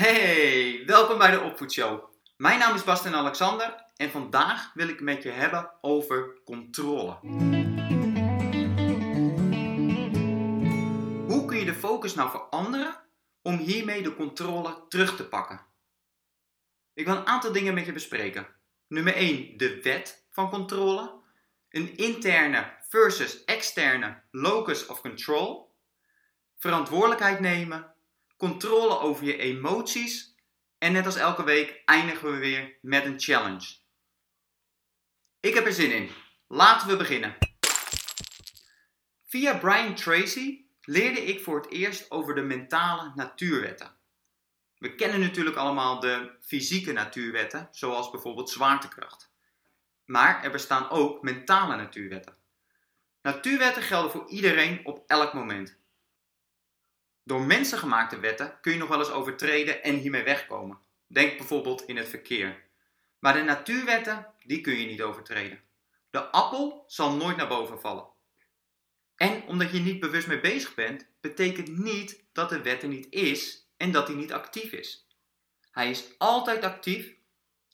Hey, welkom bij de Opvoedshow. Mijn naam is Bastian Alexander en vandaag wil ik met je hebben over controle. Hoe kun je de focus nou veranderen om hiermee de controle terug te pakken? Ik wil een aantal dingen met je bespreken. Nummer 1, de wet van controle. Een interne versus externe locus of control. Verantwoordelijkheid nemen controle over je emoties en net als elke week eindigen we weer met een challenge. Ik heb er zin in. Laten we beginnen. Via Brian Tracy leerde ik voor het eerst over de mentale natuurwetten. We kennen natuurlijk allemaal de fysieke natuurwetten, zoals bijvoorbeeld zwaartekracht. Maar er bestaan ook mentale natuurwetten. Natuurwetten gelden voor iedereen op elk moment. Door mensengemaakte wetten kun je nog wel eens overtreden en hiermee wegkomen. Denk bijvoorbeeld in het verkeer. Maar de natuurwetten, die kun je niet overtreden. De appel zal nooit naar boven vallen. En omdat je niet bewust mee bezig bent, betekent niet dat de wet er niet is en dat hij niet actief is. Hij is altijd actief,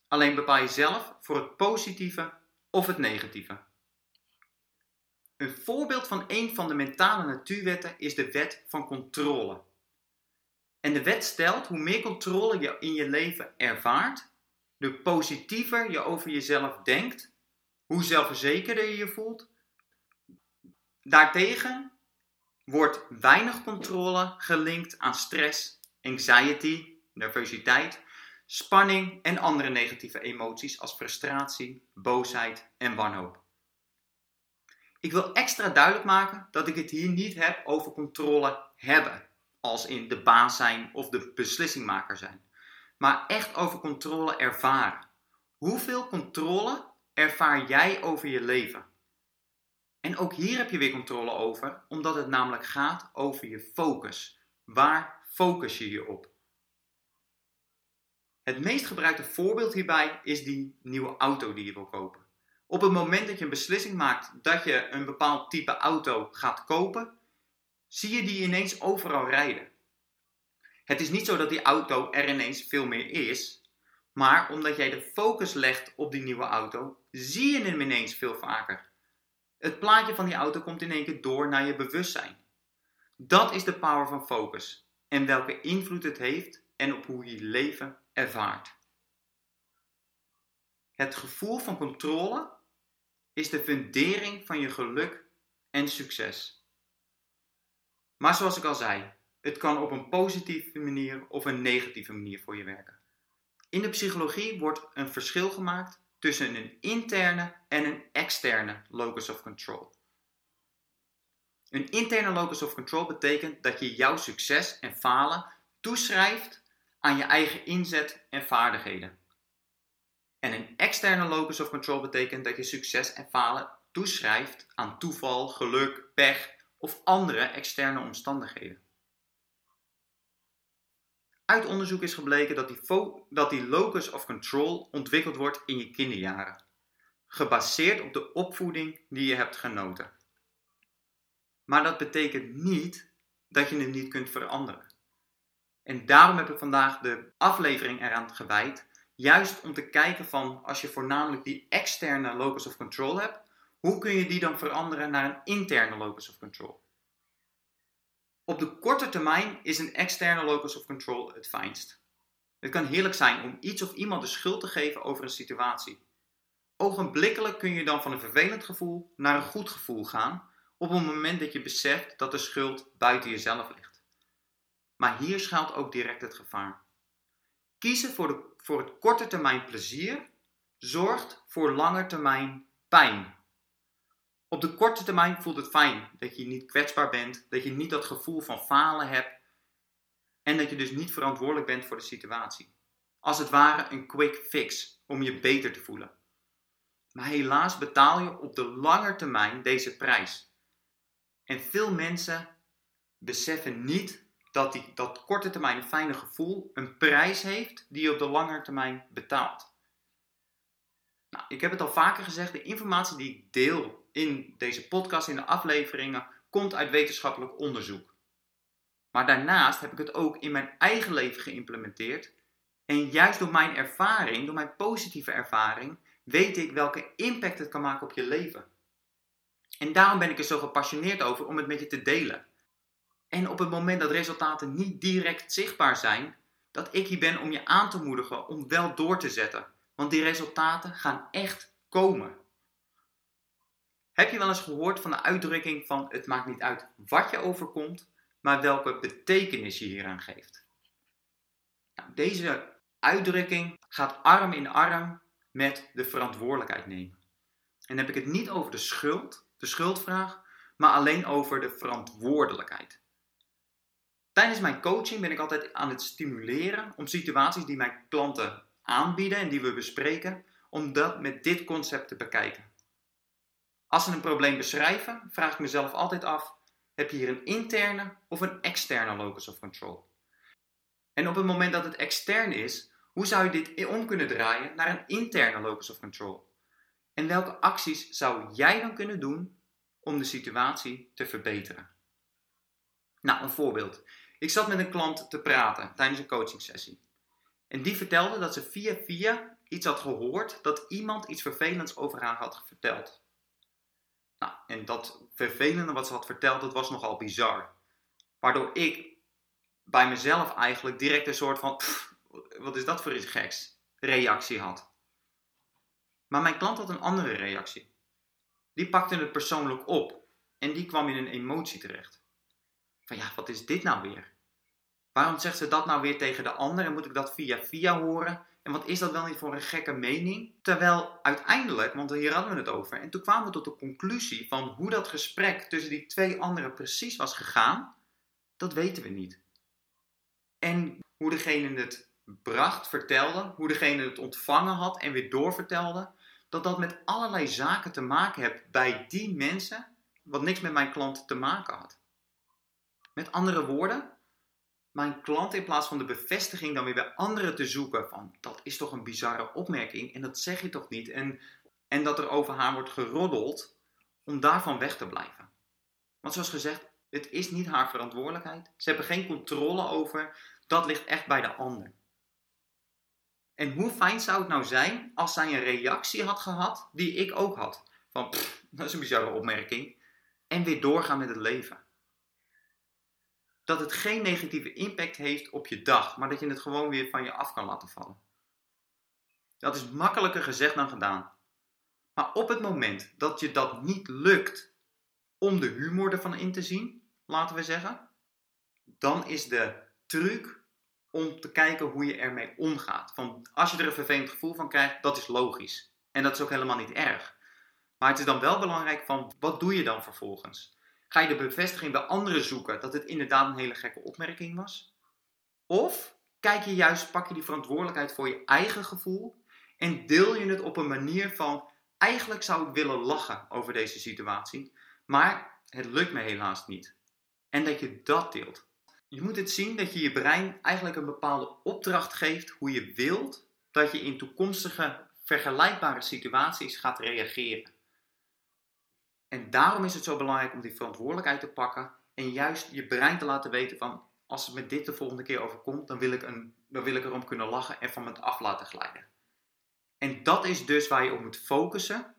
alleen bepaal je zelf voor het positieve of het negatieve. Een voorbeeld van een van de mentale natuurwetten is de wet van controle. En de wet stelt hoe meer controle je in je leven ervaart, hoe positiever je over jezelf denkt, hoe zelfverzekerder je je voelt. Daartegen wordt weinig controle gelinkt aan stress, anxiety, nervositeit, spanning en andere negatieve emoties als frustratie, boosheid en wanhoop. Ik wil extra duidelijk maken dat ik het hier niet heb over controle hebben, als in de baas zijn of de beslissingmaker zijn, maar echt over controle ervaren. Hoeveel controle ervaar jij over je leven? En ook hier heb je weer controle over, omdat het namelijk gaat over je focus. Waar focus je je op? Het meest gebruikte voorbeeld hierbij is die nieuwe auto die je wil kopen. Op het moment dat je een beslissing maakt dat je een bepaald type auto gaat kopen, zie je die ineens overal rijden. Het is niet zo dat die auto er ineens veel meer is, maar omdat jij de focus legt op die nieuwe auto, zie je hem ineens veel vaker. Het plaatje van die auto komt in één keer door naar je bewustzijn. Dat is de power van focus en welke invloed het heeft en op hoe je leven ervaart. Het gevoel van controle is de fundering van je geluk en succes. Maar zoals ik al zei, het kan op een positieve manier of een negatieve manier voor je werken. In de psychologie wordt een verschil gemaakt tussen een interne en een externe locus of control. Een interne locus of control betekent dat je jouw succes en falen toeschrijft aan je eigen inzet en vaardigheden. En een externe locus of control betekent dat je succes en falen toeschrijft aan toeval, geluk, pech of andere externe omstandigheden. Uit onderzoek is gebleken dat die, dat die locus of control ontwikkeld wordt in je kinderjaren, gebaseerd op de opvoeding die je hebt genoten. Maar dat betekent niet dat je het niet kunt veranderen. En daarom heb ik vandaag de aflevering eraan gewijd Juist om te kijken van, als je voornamelijk die externe locus of control hebt, hoe kun je die dan veranderen naar een interne locus of control? Op de korte termijn is een externe locus of control het fijnst. Het kan heerlijk zijn om iets of iemand de schuld te geven over een situatie. Ogenblikkelijk kun je dan van een vervelend gevoel naar een goed gevoel gaan op het moment dat je beseft dat de schuld buiten jezelf ligt. Maar hier schuilt ook direct het gevaar. Kiezen voor, de, voor het korte termijn plezier zorgt voor lange termijn pijn. Op de korte termijn voelt het fijn dat je niet kwetsbaar bent, dat je niet dat gevoel van falen hebt en dat je dus niet verantwoordelijk bent voor de situatie. Als het ware een quick fix om je beter te voelen. Maar helaas betaal je op de lange termijn deze prijs. En veel mensen beseffen niet dat die, dat korte termijn fijne gevoel een prijs heeft die je op de lange termijn betaalt. Nou, ik heb het al vaker gezegd, de informatie die ik deel in deze podcast, in de afleveringen, komt uit wetenschappelijk onderzoek. Maar daarnaast heb ik het ook in mijn eigen leven geïmplementeerd. En juist door mijn ervaring, door mijn positieve ervaring, weet ik welke impact het kan maken op je leven. En daarom ben ik er zo gepassioneerd over om het met je te delen. En op het moment dat resultaten niet direct zichtbaar zijn, dat ik hier ben om je aan te moedigen om wel door te zetten. Want die resultaten gaan echt komen. Heb je wel eens gehoord van de uitdrukking van het maakt niet uit wat je overkomt, maar welke betekenis je hieraan geeft? Nou, deze uitdrukking gaat arm in arm met de verantwoordelijkheid nemen. En dan heb ik het niet over de schuld, de schuldvraag, maar alleen over de verantwoordelijkheid. Tijdens mijn coaching ben ik altijd aan het stimuleren om situaties die mijn klanten aanbieden en die we bespreken, om dat met dit concept te bekijken. Als ze een probleem beschrijven, vraag ik mezelf altijd af: heb je hier een interne of een externe locus of control? En op het moment dat het extern is, hoe zou je dit om kunnen draaien naar een interne locus of control? En welke acties zou jij dan kunnen doen om de situatie te verbeteren? Nou, een voorbeeld. Ik zat met een klant te praten tijdens een coaching sessie. En die vertelde dat ze via via iets had gehoord dat iemand iets vervelends over haar had verteld. Nou, en dat vervelende wat ze had verteld, dat was nogal bizar. Waardoor ik bij mezelf eigenlijk direct een soort van, wat is dat voor iets geks, reactie had. Maar mijn klant had een andere reactie. Die pakte het persoonlijk op en die kwam in een emotie terecht. Van ja, wat is dit nou weer? Waarom zegt ze dat nou weer tegen de ander en moet ik dat via via horen? En wat is dat wel niet voor een gekke mening? Terwijl uiteindelijk, want hier hadden we het over, en toen kwamen we tot de conclusie van hoe dat gesprek tussen die twee anderen precies was gegaan, dat weten we niet. En hoe degene het bracht, vertelde, hoe degene het ontvangen had en weer doorvertelde, dat dat met allerlei zaken te maken heeft bij die mensen, wat niks met mijn klant te maken had. Met andere woorden, mijn klant in plaats van de bevestiging dan weer bij anderen te zoeken van dat is toch een bizarre opmerking en dat zeg je toch niet en, en dat er over haar wordt geroddeld om daarvan weg te blijven. Want zoals gezegd, het is niet haar verantwoordelijkheid. Ze hebben geen controle over. Dat ligt echt bij de ander. En hoe fijn zou het nou zijn als zij een reactie had gehad die ik ook had. Van, dat is een bizarre opmerking. En weer doorgaan met het leven dat het geen negatieve impact heeft op je dag, maar dat je het gewoon weer van je af kan laten vallen. Dat is makkelijker gezegd dan gedaan. Maar op het moment dat je dat niet lukt om de humor ervan in te zien, laten we zeggen, dan is de truc om te kijken hoe je ermee omgaat. Van als je er een vervelend gevoel van krijgt, dat is logisch. En dat is ook helemaal niet erg. Maar het is dan wel belangrijk van wat doe je dan vervolgens? Ga je de bevestiging bij anderen zoeken dat het inderdaad een hele gekke opmerking was? Of kijk je juist, pak je die verantwoordelijkheid voor je eigen gevoel en deel je het op een manier van eigenlijk zou ik willen lachen over deze situatie, maar het lukt me helaas niet. En dat je dat deelt. Je moet het zien dat je je brein eigenlijk een bepaalde opdracht geeft hoe je wilt dat je in toekomstige vergelijkbare situaties gaat reageren. En daarom is het zo belangrijk om die verantwoordelijkheid te pakken en juist je brein te laten weten van als het met dit de volgende keer overkomt, dan wil ik, een, dan wil ik erom kunnen lachen en van me af laten glijden. En dat is dus waar je op moet focussen,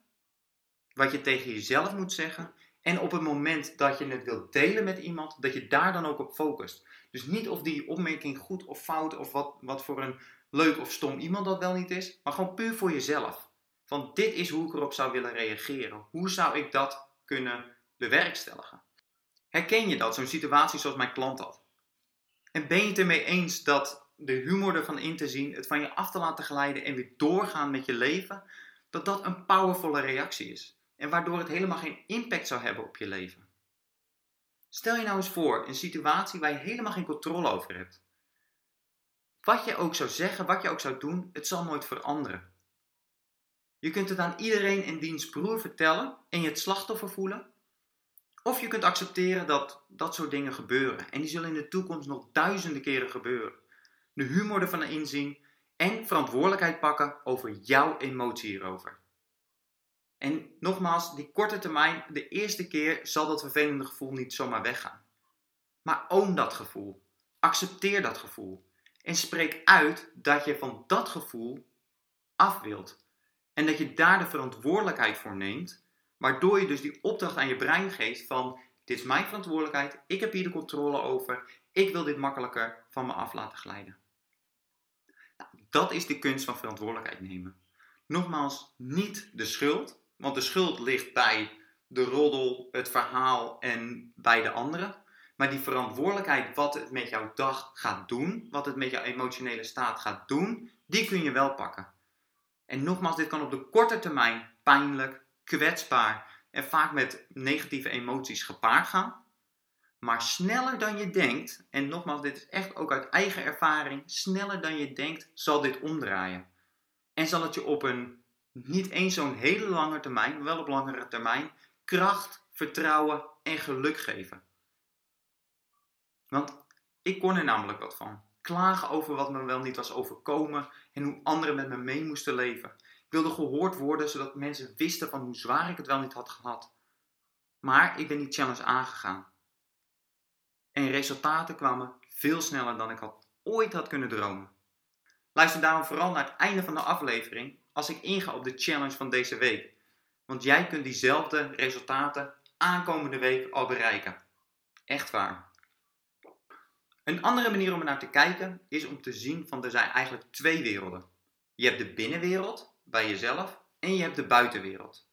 wat je tegen jezelf moet zeggen. En op het moment dat je het wilt delen met iemand, dat je daar dan ook op focust. Dus niet of die opmerking goed of fout of wat, wat voor een leuk of stom iemand dat wel niet is, maar gewoon puur voor jezelf. Van dit is hoe ik erop zou willen reageren. Hoe zou ik dat kunnen bewerkstelligen? Herken je dat, zo'n situatie zoals mijn klant had? En ben je het ermee eens dat de humor ervan in te zien, het van je af te laten glijden en weer doorgaan met je leven, dat dat een powervolle reactie is? En waardoor het helemaal geen impact zou hebben op je leven. Stel je nou eens voor een situatie waar je helemaal geen controle over hebt. Wat je ook zou zeggen, wat je ook zou doen, het zal nooit veranderen. Je kunt het aan iedereen in diens broer vertellen en je het slachtoffer voelen. Of je kunt accepteren dat dat soort dingen gebeuren. En die zullen in de toekomst nog duizenden keren gebeuren. De humor ervan inzien en verantwoordelijkheid pakken over jouw emotie hierover. En nogmaals, die korte termijn, de eerste keer zal dat vervelende gevoel niet zomaar weggaan. Maar own dat gevoel. Accepteer dat gevoel. En spreek uit dat je van dat gevoel af wilt. En dat je daar de verantwoordelijkheid voor neemt. Waardoor je dus die opdracht aan je brein geeft van dit is mijn verantwoordelijkheid, ik heb hier de controle over, ik wil dit makkelijker van me af laten glijden. Nou, dat is de kunst van verantwoordelijkheid nemen. Nogmaals, niet de schuld, want de schuld ligt bij de roddel, het verhaal en bij de anderen. Maar die verantwoordelijkheid, wat het met jouw dag gaat doen, wat het met jouw emotionele staat gaat doen, die kun je wel pakken. En nogmaals, dit kan op de korte termijn pijnlijk, kwetsbaar en vaak met negatieve emoties gepaard gaan. Maar sneller dan je denkt, en nogmaals, dit is echt ook uit eigen ervaring, sneller dan je denkt zal dit omdraaien. En zal het je op een niet eens zo'n hele lange termijn, maar wel op langere termijn, kracht, vertrouwen en geluk geven. Want ik kon er namelijk wat van. Klagen over wat me wel niet was overkomen en hoe anderen met me mee moesten leven. Ik wilde gehoord worden zodat mensen wisten van hoe zwaar ik het wel niet had gehad. Maar ik ben die challenge aangegaan. En resultaten kwamen veel sneller dan ik had, ooit had kunnen dromen. Luister daarom vooral naar het einde van de aflevering als ik inga op de challenge van deze week. Want jij kunt diezelfde resultaten aankomende week al bereiken. Echt waar. Een andere manier om er naar te kijken is om te zien van er zijn eigenlijk twee werelden. Je hebt de binnenwereld bij jezelf en je hebt de buitenwereld.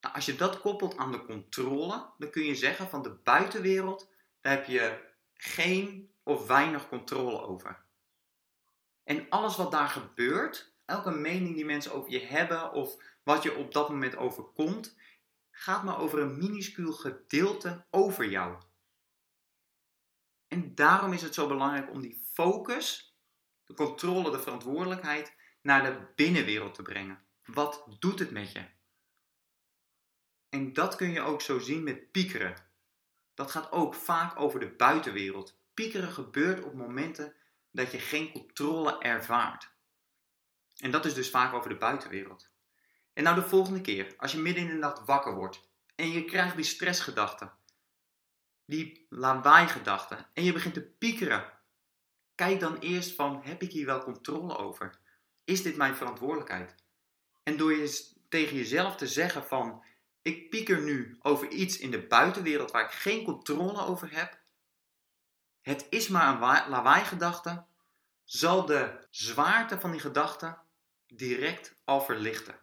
Nou, als je dat koppelt aan de controle, dan kun je zeggen van de buitenwereld, heb je geen of weinig controle over. En alles wat daar gebeurt, elke mening die mensen over je hebben of wat je op dat moment overkomt, gaat maar over een minuscuul gedeelte over jou. En daarom is het zo belangrijk om die focus, de controle, de verantwoordelijkheid naar de binnenwereld te brengen. Wat doet het met je? En dat kun je ook zo zien met piekeren. Dat gaat ook vaak over de buitenwereld. Piekeren gebeurt op momenten dat je geen controle ervaart. En dat is dus vaak over de buitenwereld. En nou de volgende keer, als je midden in de nacht wakker wordt en je krijgt die stressgedachten, die lawaai-gedachten en je begint te piekeren, kijk dan eerst van, heb ik hier wel controle over? Is dit mijn verantwoordelijkheid? En door je tegen jezelf te zeggen van, ik pieker nu over iets in de buitenwereld waar ik geen controle over heb, het is maar een lawaai-gedachte, zal de zwaarte van die gedachte direct al verlichten.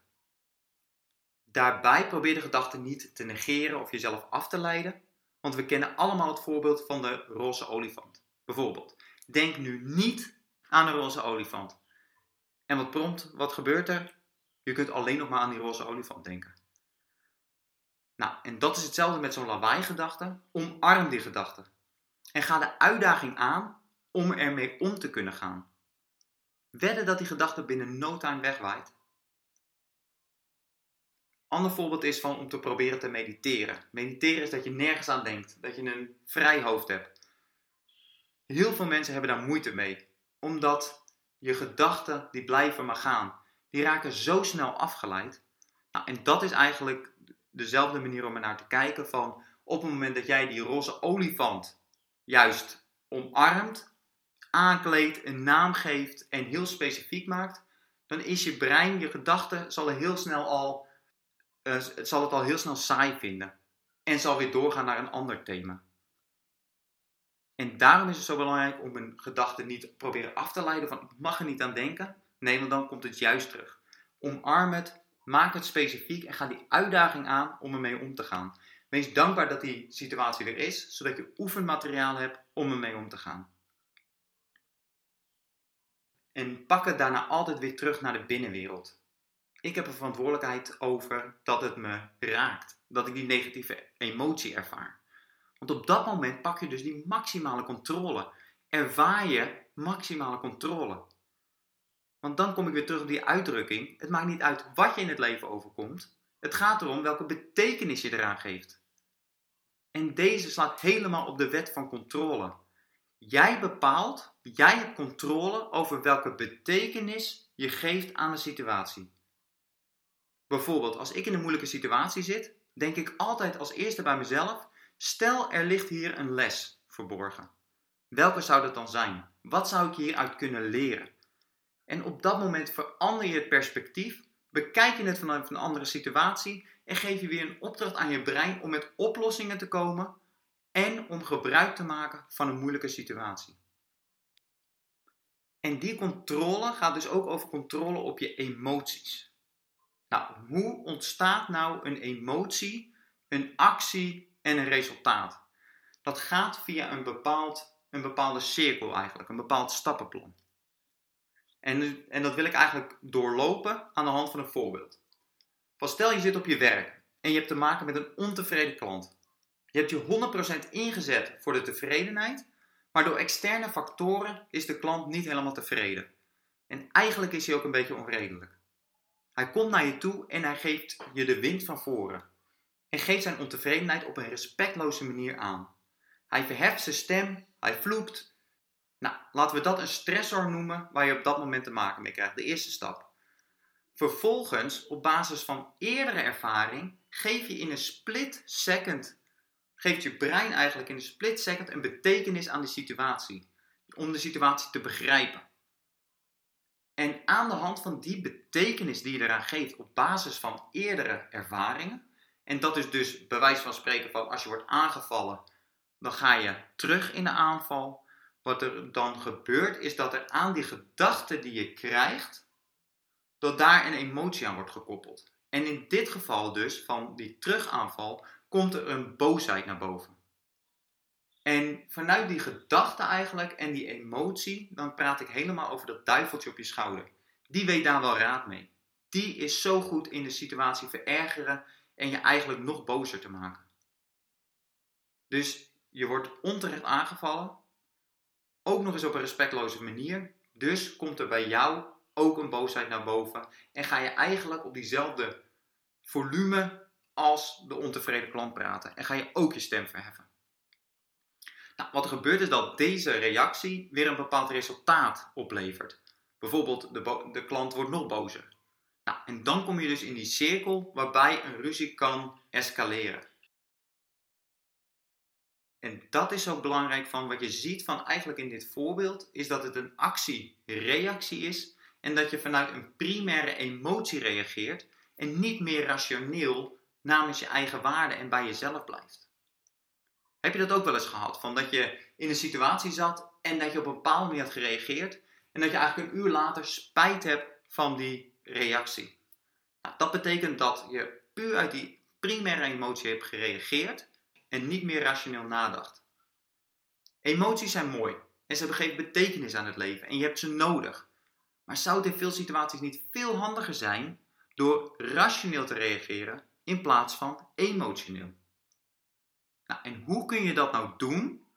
Daarbij probeer de gedachte niet te negeren of jezelf af te leiden, want we kennen allemaal het voorbeeld van de roze olifant. Bijvoorbeeld, denk nu niet aan een roze olifant. En wat prompt, wat gebeurt er? Je kunt alleen nog maar aan die roze olifant denken. Nou, en dat is hetzelfde met zo'n lawaai-gedachte. Omarm die gedachte. En ga de uitdaging aan om ermee om te kunnen gaan. Wedden dat die gedachte binnen no time wegwaait. Ander voorbeeld is van om te proberen te mediteren. Mediteren is dat je nergens aan denkt, dat je een vrij hoofd hebt. Heel veel mensen hebben daar moeite mee, omdat je gedachten die blijven maar gaan. Die raken zo snel afgeleid. Nou, en dat is eigenlijk dezelfde manier om er naar te kijken van op het moment dat jij die roze olifant juist omarmt, aankleedt, een naam geeft en heel specifiek maakt, dan is je brein, je gedachte, zal, er heel snel al, uh, zal het al heel snel saai vinden. En zal weer doorgaan naar een ander thema. En daarom is het zo belangrijk om een gedachte niet proberen af te leiden van ik mag er niet aan denken. Nee, want dan komt het juist terug. Omarm het, maak het specifiek en ga die uitdaging aan om ermee om te gaan. Wees dankbaar dat die situatie er is, zodat je oefenmateriaal hebt om ermee om te gaan. En pak het daarna altijd weer terug naar de binnenwereld. Ik heb een verantwoordelijkheid over dat het me raakt, dat ik die negatieve emotie ervaar. Want op dat moment pak je dus die maximale controle. Ervaar je maximale controle. Want dan kom ik weer terug op die uitdrukking. Het maakt niet uit wat je in het leven overkomt. Het gaat erom welke betekenis je eraan geeft. En deze slaat helemaal op de wet van controle. Jij bepaalt, jij hebt controle over welke betekenis je geeft aan de situatie. Bijvoorbeeld, als ik in een moeilijke situatie zit, denk ik altijd als eerste bij mezelf: stel er ligt hier een les verborgen? Welke zou dat dan zijn? Wat zou ik hieruit kunnen leren? En op dat moment verander je het perspectief, bekijk je het vanuit een andere situatie en geef je weer een opdracht aan je brein om met oplossingen te komen en om gebruik te maken van een moeilijke situatie. En die controle gaat dus ook over controle op je emoties. Nou, hoe ontstaat nou een emotie, een actie en een resultaat? Dat gaat via een, bepaald, een bepaalde cirkel eigenlijk, een bepaald stappenplan. En, en dat wil ik eigenlijk doorlopen aan de hand van een voorbeeld. Van stel je zit op je werk en je hebt te maken met een ontevreden klant. Je hebt je 100% ingezet voor de tevredenheid, maar door externe factoren is de klant niet helemaal tevreden. En eigenlijk is hij ook een beetje onredelijk. Hij komt naar je toe en hij geeft je de wind van voren. En geeft zijn ontevredenheid op een respectloze manier aan. Hij verheft zijn stem, hij vloekt. Nou, laten we dat een stressor noemen waar je op dat moment te maken mee krijgt. De eerste stap. Vervolgens, op basis van eerdere ervaring, geef je in een split second geeft je brein eigenlijk in een split second een betekenis aan de situatie. Om de situatie te begrijpen. En aan de hand van die betekenis die je eraan geeft op basis van eerdere ervaringen. En dat is dus bewijs van spreken van als je wordt aangevallen, dan ga je terug in de aanval. Wat er dan gebeurt is dat er aan die gedachte die je krijgt, dat daar een emotie aan wordt gekoppeld. En in dit geval dus van die terugaanval komt er een boosheid naar boven. En vanuit die gedachte eigenlijk en die emotie, dan praat ik helemaal over dat duiveltje op je schouder. Die weet daar wel raad mee. Die is zo goed in de situatie verergeren en je eigenlijk nog bozer te maken. Dus je wordt onterecht aangevallen, ook nog eens op een respectloze manier. Dus komt er bij jou ook een boosheid naar boven en ga je eigenlijk op diezelfde volume als de ontevreden klant praten. En ga je ook je stem verheffen. Nou, wat er gebeurt is dat deze reactie weer een bepaald resultaat oplevert. Bijvoorbeeld de, de klant wordt nog bozer. Nou, en dan kom je dus in die cirkel waarbij een ruzie kan escaleren. En dat is ook belangrijk van wat je ziet van eigenlijk in dit voorbeeld, is dat het een actie-reactie is en dat je vanuit een primaire emotie reageert en niet meer rationeel namens je eigen waarde en bij jezelf blijft. Heb je dat ook wel eens gehad? Van dat je in een situatie zat en dat je op een bepaalde manier had gereageerd en dat je eigenlijk een uur later spijt hebt van die reactie. Nou, dat betekent dat je puur uit die primaire emotie hebt gereageerd en niet meer rationeel nadacht. Emoties zijn mooi en ze geven betekenis aan het leven en je hebt ze nodig. Maar zou het in veel situaties niet veel handiger zijn door rationeel te reageren in plaats van emotioneel. Nou, en hoe kun je dat nou doen?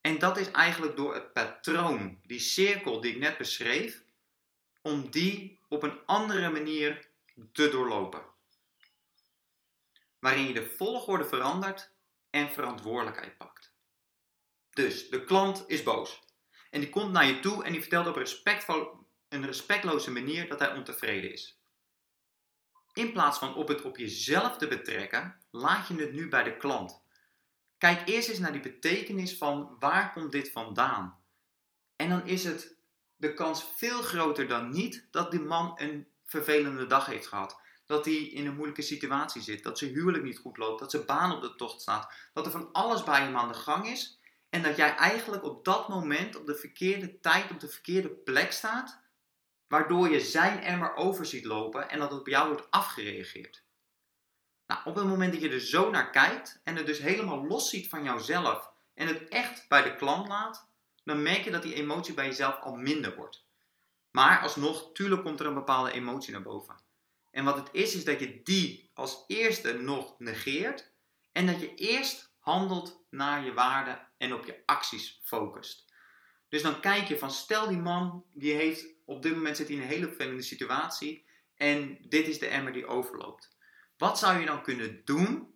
En dat is eigenlijk door het patroon, die cirkel die ik net beschreef, om die op een andere manier te doorlopen. Waarin je de volgorde verandert en verantwoordelijkheid pakt. Dus de klant is boos. En die komt naar je toe en die vertelt op een respectloze manier dat hij ontevreden is. In plaats van op het op jezelf te betrekken, laat je het nu bij de klant. Kijk eerst eens naar die betekenis van waar komt dit vandaan? En dan is het de kans veel groter dan niet dat die man een vervelende dag heeft gehad. Dat hij in een moeilijke situatie zit, dat zijn huwelijk niet goed loopt, dat zijn baan op de tocht staat, dat er van alles bij hem aan de gang is. En dat jij eigenlijk op dat moment op de verkeerde tijd, op de verkeerde plek staat, waardoor je zijn emmer over ziet lopen en dat het op jou wordt afgereageerd. Nou, op het moment dat je er zo naar kijkt en het dus helemaal los ziet van jouzelf en het echt bij de klant laat, dan merk je dat die emotie bij jezelf al minder wordt. Maar alsnog, tuurlijk komt er een bepaalde emotie naar boven. En wat het is, is dat je die als eerste nog negeert en dat je eerst handelt naar je waarden en op je acties focust. Dus dan kijk je van, stel die man, die heeft op dit moment zit hij in een hele vervelende situatie en dit is de emmer die overloopt. Wat zou je dan kunnen doen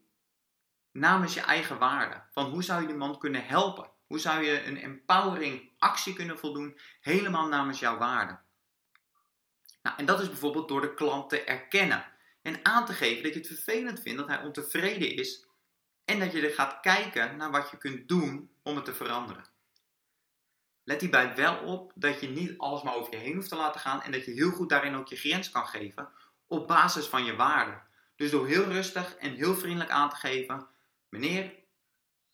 namens je eigen waarde? Van hoe zou je die man kunnen helpen? Hoe zou je een empowering actie kunnen voldoen helemaal namens jouw waarde? Nou, en dat is bijvoorbeeld door de klant te erkennen en aan te geven dat je het vervelend vindt dat hij ontevreden is En dat je er gaat kijken naar wat je kunt doen om het te veranderen. Let hierbij wel op dat je niet alles maar over je heen hoeft te laten gaan en dat je heel goed daarin ook je grens kan geven op basis van je waarden. Dus door heel rustig en heel vriendelijk aan te geven: Meneer,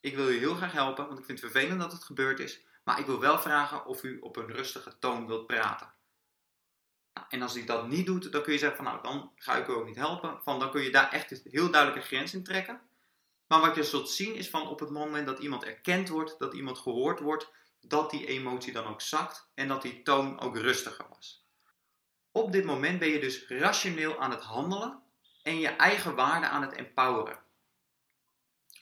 ik wil u heel graag helpen, want ik vind het vervelend dat het gebeurd is, maar ik wil wel vragen of u op een rustige toon wilt praten. Nou, en als hij dat niet doet, dan kun je zeggen: van, Nou, dan ga ik u ook niet helpen. Van, dan kun je daar echt heel duidelijke grens in trekken. Maar wat je zult zien is van op het moment dat iemand erkend wordt, dat iemand gehoord wordt, dat die emotie dan ook zakt en dat die toon ook rustiger was. Op dit moment ben je dus rationeel aan het handelen en je eigen waarde aan het empoweren.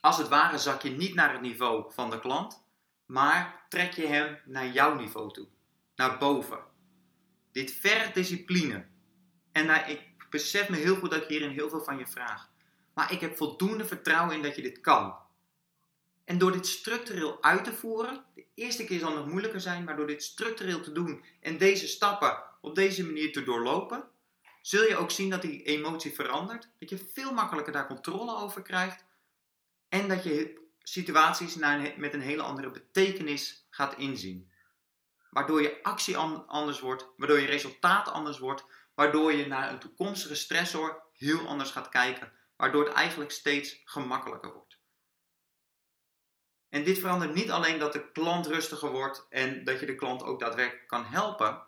Als het ware zak je niet naar het niveau van de klant, maar trek je hem naar jouw niveau toe, naar boven. Dit vergt discipline. En nou, ik besef me heel goed dat ik hierin heel veel van je vraag. Maar ik heb voldoende vertrouwen in dat je dit kan. En door dit structureel uit te voeren, de eerste keer zal het moeilijker zijn, maar door dit structureel te doen en deze stappen op deze manier te doorlopen, zul je ook zien dat die emotie verandert, dat je veel makkelijker daar controle over krijgt en dat je situaties met een hele andere betekenis gaat inzien. Waardoor je actie anders wordt, waardoor je resultaat anders wordt, waardoor je naar een toekomstige stressor heel anders gaat kijken, waardoor het eigenlijk steeds gemakkelijker wordt. En dit verandert niet alleen dat de klant rustiger wordt en dat je de klant ook daadwerkelijk kan helpen,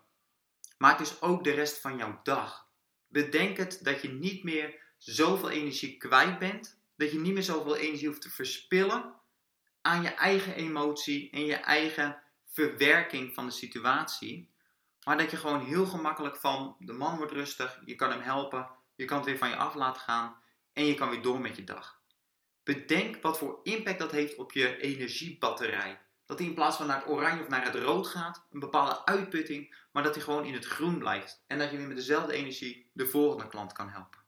maar het is ook de rest van jouw dag. Bedenk het dat je niet meer zoveel energie kwijt bent, dat je niet meer zoveel energie hoeft te verspillen aan je eigen emotie en je eigen verwerking van de situatie, maar dat je gewoon heel gemakkelijk van de man wordt rustig, je kan hem helpen, je kan het weer van je af laten gaan en je kan weer door met je dag. Bedenk wat voor impact dat heeft op je energiebatterij. Dat die in plaats van naar het oranje of naar het rood gaat, een bepaalde uitputting, maar dat hij gewoon in het groen blijft. En dat je weer met dezelfde energie de volgende klant kan helpen.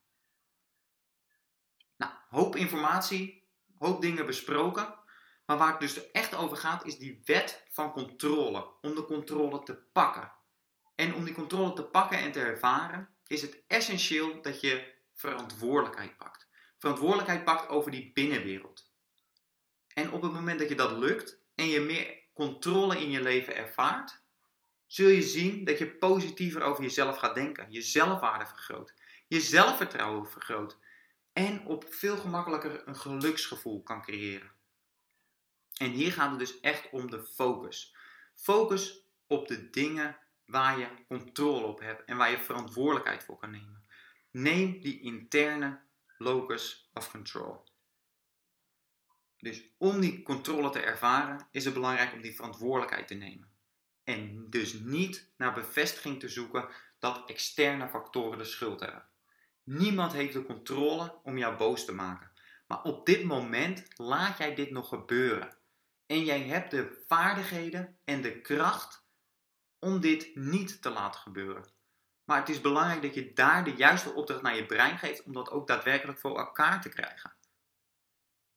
Nou, hoop informatie, hoop dingen besproken. Maar waar het dus echt over gaat, is die wet van controle. Om de controle te pakken. En om die controle te pakken en te ervaren, is het essentieel dat je verantwoordelijkheid pakt verantwoordelijkheid pakt over die binnenwereld. En op het moment dat je dat lukt en je meer controle in je leven ervaart, zul je zien dat je positiever over jezelf gaat denken, je zelfwaarde vergroot, je zelfvertrouwen vergroot en op veel gemakkelijker een geluksgevoel kan creëren. En hier gaat het dus echt om de focus. Focus op de dingen waar je controle op hebt en waar je verantwoordelijkheid voor kan nemen. Neem die interne locus of control. Dus om die controle te ervaren is het belangrijk om die verantwoordelijkheid te nemen. En dus niet naar bevestiging te zoeken dat externe factoren de schuld hebben. Niemand heeft de controle om jou boos te maken. Maar op dit moment laat jij dit nog gebeuren. En jij hebt de vaardigheden en de kracht om dit niet te laten gebeuren. Maar het is belangrijk dat je daar de juiste opdracht naar je brein geeft om dat ook daadwerkelijk voor elkaar te krijgen.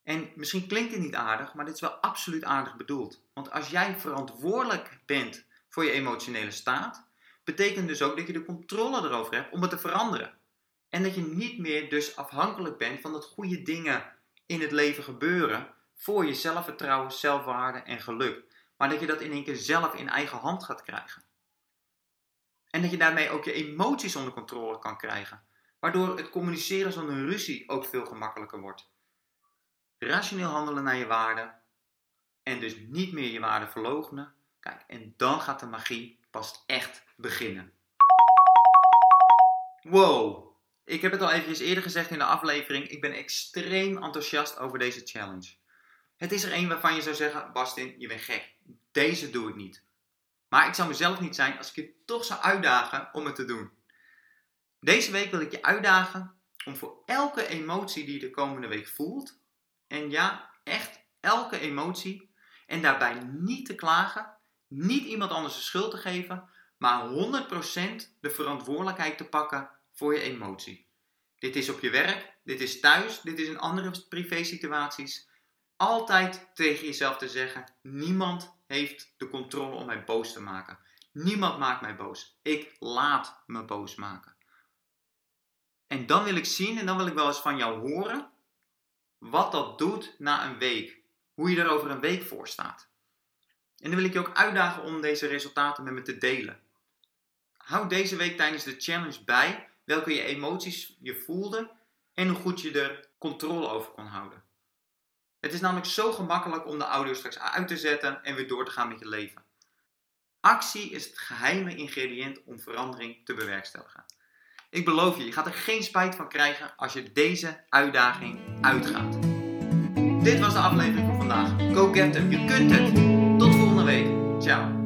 En misschien klinkt dit niet aardig, maar dit is wel absoluut aardig bedoeld. Want als jij verantwoordelijk bent voor je emotionele staat, betekent dus ook dat je de controle erover hebt om het te veranderen. En dat je niet meer dus afhankelijk bent van dat goede dingen in het leven gebeuren voor je zelfvertrouwen, zelfwaarde en geluk. Maar dat je dat in één keer zelf in eigen hand gaat krijgen. En dat je daarmee ook je emoties onder controle kan krijgen. Waardoor het communiceren zonder ruzie ook veel gemakkelijker wordt. Rationeel handelen naar je waarden. En dus niet meer je waarden verloochenen. Kijk, en dan gaat de magie pas echt beginnen. Wow! Ik heb het al eventjes eerder gezegd in de aflevering. Ik ben extreem enthousiast over deze challenge. Het is er een waarvan je zou zeggen: Bastin, je bent gek. Deze doe ik niet. Maar ik zou mezelf niet zijn als ik je toch zou uitdagen om het te doen. Deze week wil ik je uitdagen om voor elke emotie die je de komende week voelt, en ja, echt elke emotie, en daarbij niet te klagen, niet iemand anders de schuld te geven, maar 100% de verantwoordelijkheid te pakken voor je emotie. Dit is op je werk, dit is thuis, dit is in andere privé situaties. Altijd tegen jezelf te zeggen: niemand heeft de controle om mij boos te maken. Niemand maakt mij boos. Ik laat me boos maken. En dan wil ik zien en dan wil ik wel eens van jou horen wat dat doet na een week. Hoe je er over een week voor staat. En dan wil ik je ook uitdagen om deze resultaten met me te delen. Houd deze week tijdens de challenge bij welke je emoties je voelde en hoe goed je er controle over kon houden. Het is namelijk zo gemakkelijk om de audio straks uit te zetten en weer door te gaan met je leven. Actie is het geheime ingrediënt om verandering te bewerkstelligen. Ik beloof je, je gaat er geen spijt van krijgen als je deze uitdaging uitgaat. Dit was de aflevering van vandaag. Go get them, je kunt het! Tot volgende week. Ciao.